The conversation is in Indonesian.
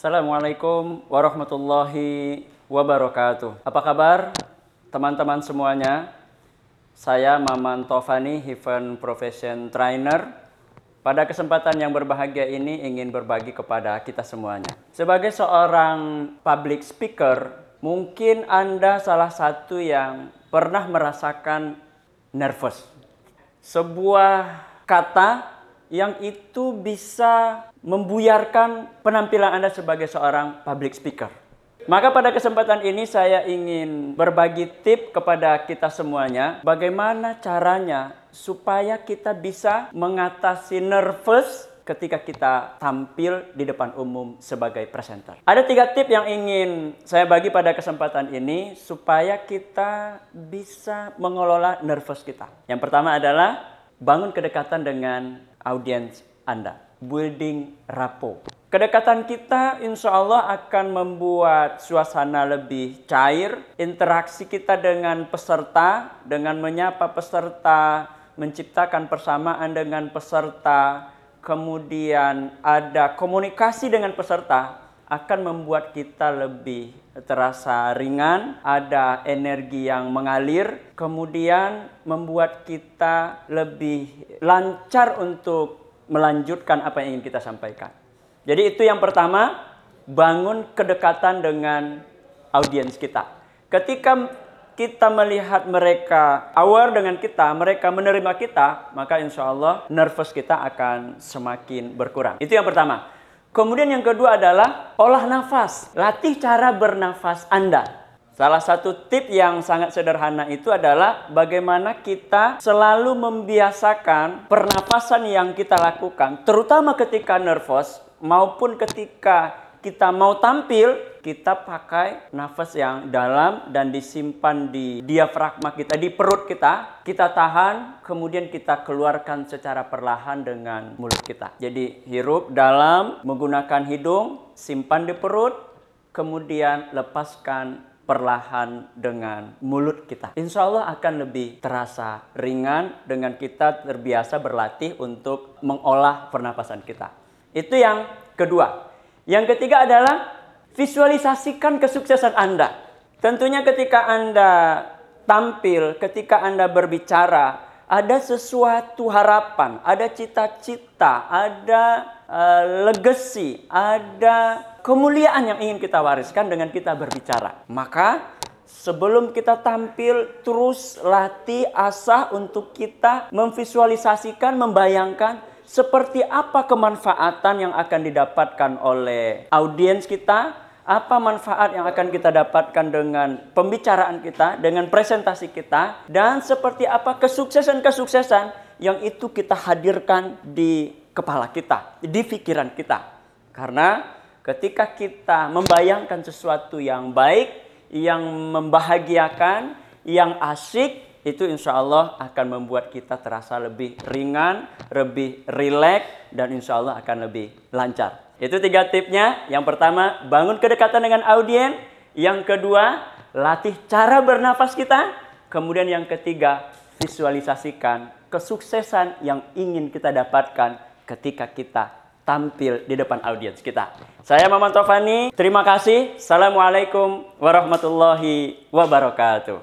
Assalamualaikum warahmatullahi wabarakatuh. Apa kabar teman-teman semuanya? Saya Maman Tovani, Heaven Profession Trainer. Pada kesempatan yang berbahagia ini ingin berbagi kepada kita semuanya. Sebagai seorang public speaker, mungkin Anda salah satu yang pernah merasakan nervous. Sebuah kata yang itu bisa membuyarkan penampilan Anda sebagai seorang public speaker. Maka pada kesempatan ini saya ingin berbagi tip kepada kita semuanya bagaimana caranya supaya kita bisa mengatasi nervous ketika kita tampil di depan umum sebagai presenter. Ada tiga tip yang ingin saya bagi pada kesempatan ini supaya kita bisa mengelola nervous kita. Yang pertama adalah bangun kedekatan dengan audiens Anda. Building rapport. Kedekatan kita insya Allah akan membuat suasana lebih cair. Interaksi kita dengan peserta, dengan menyapa peserta, menciptakan persamaan dengan peserta, kemudian ada komunikasi dengan peserta, akan membuat kita lebih terasa ringan, ada energi yang mengalir, kemudian membuat kita lebih lancar untuk melanjutkan apa yang ingin kita sampaikan. Jadi itu yang pertama, bangun kedekatan dengan audiens kita. Ketika kita melihat mereka aware dengan kita, mereka menerima kita, maka insya Allah nervous kita akan semakin berkurang. Itu yang pertama. Kemudian yang kedua adalah olah nafas. Latih cara bernafas Anda. Salah satu tip yang sangat sederhana itu adalah bagaimana kita selalu membiasakan pernafasan yang kita lakukan, terutama ketika nervous maupun ketika kita mau tampil, kita pakai nafas yang dalam dan disimpan di diafragma kita, di perut kita. Kita tahan, kemudian kita keluarkan secara perlahan dengan mulut kita. Jadi hirup dalam menggunakan hidung, simpan di perut, kemudian lepaskan perlahan dengan mulut kita. Insya Allah akan lebih terasa ringan dengan kita terbiasa berlatih untuk mengolah pernapasan kita. Itu yang kedua. Yang ketiga adalah visualisasikan kesuksesan Anda. Tentunya ketika Anda tampil, ketika Anda berbicara, ada sesuatu harapan, ada cita-cita, ada uh, legacy, ada kemuliaan yang ingin kita wariskan dengan kita berbicara. Maka sebelum kita tampil terus latih asah untuk kita memvisualisasikan, membayangkan seperti apa kemanfaatan yang akan didapatkan oleh audiens kita, apa manfaat yang akan kita dapatkan dengan pembicaraan kita, dengan presentasi kita, dan seperti apa kesuksesan-kesuksesan yang itu kita hadirkan di kepala kita, di pikiran kita. Karena ketika kita membayangkan sesuatu yang baik, yang membahagiakan, yang asik, itu insya Allah akan membuat kita terasa lebih ringan, lebih rileks, dan insya Allah akan lebih lancar. Itu tiga tipnya. Yang pertama, bangun kedekatan dengan audiens. Yang kedua, latih cara bernafas kita. Kemudian yang ketiga, visualisasikan kesuksesan yang ingin kita dapatkan ketika kita tampil di depan audiens kita. Saya Maman Tovani, terima kasih. Assalamualaikum warahmatullahi wabarakatuh.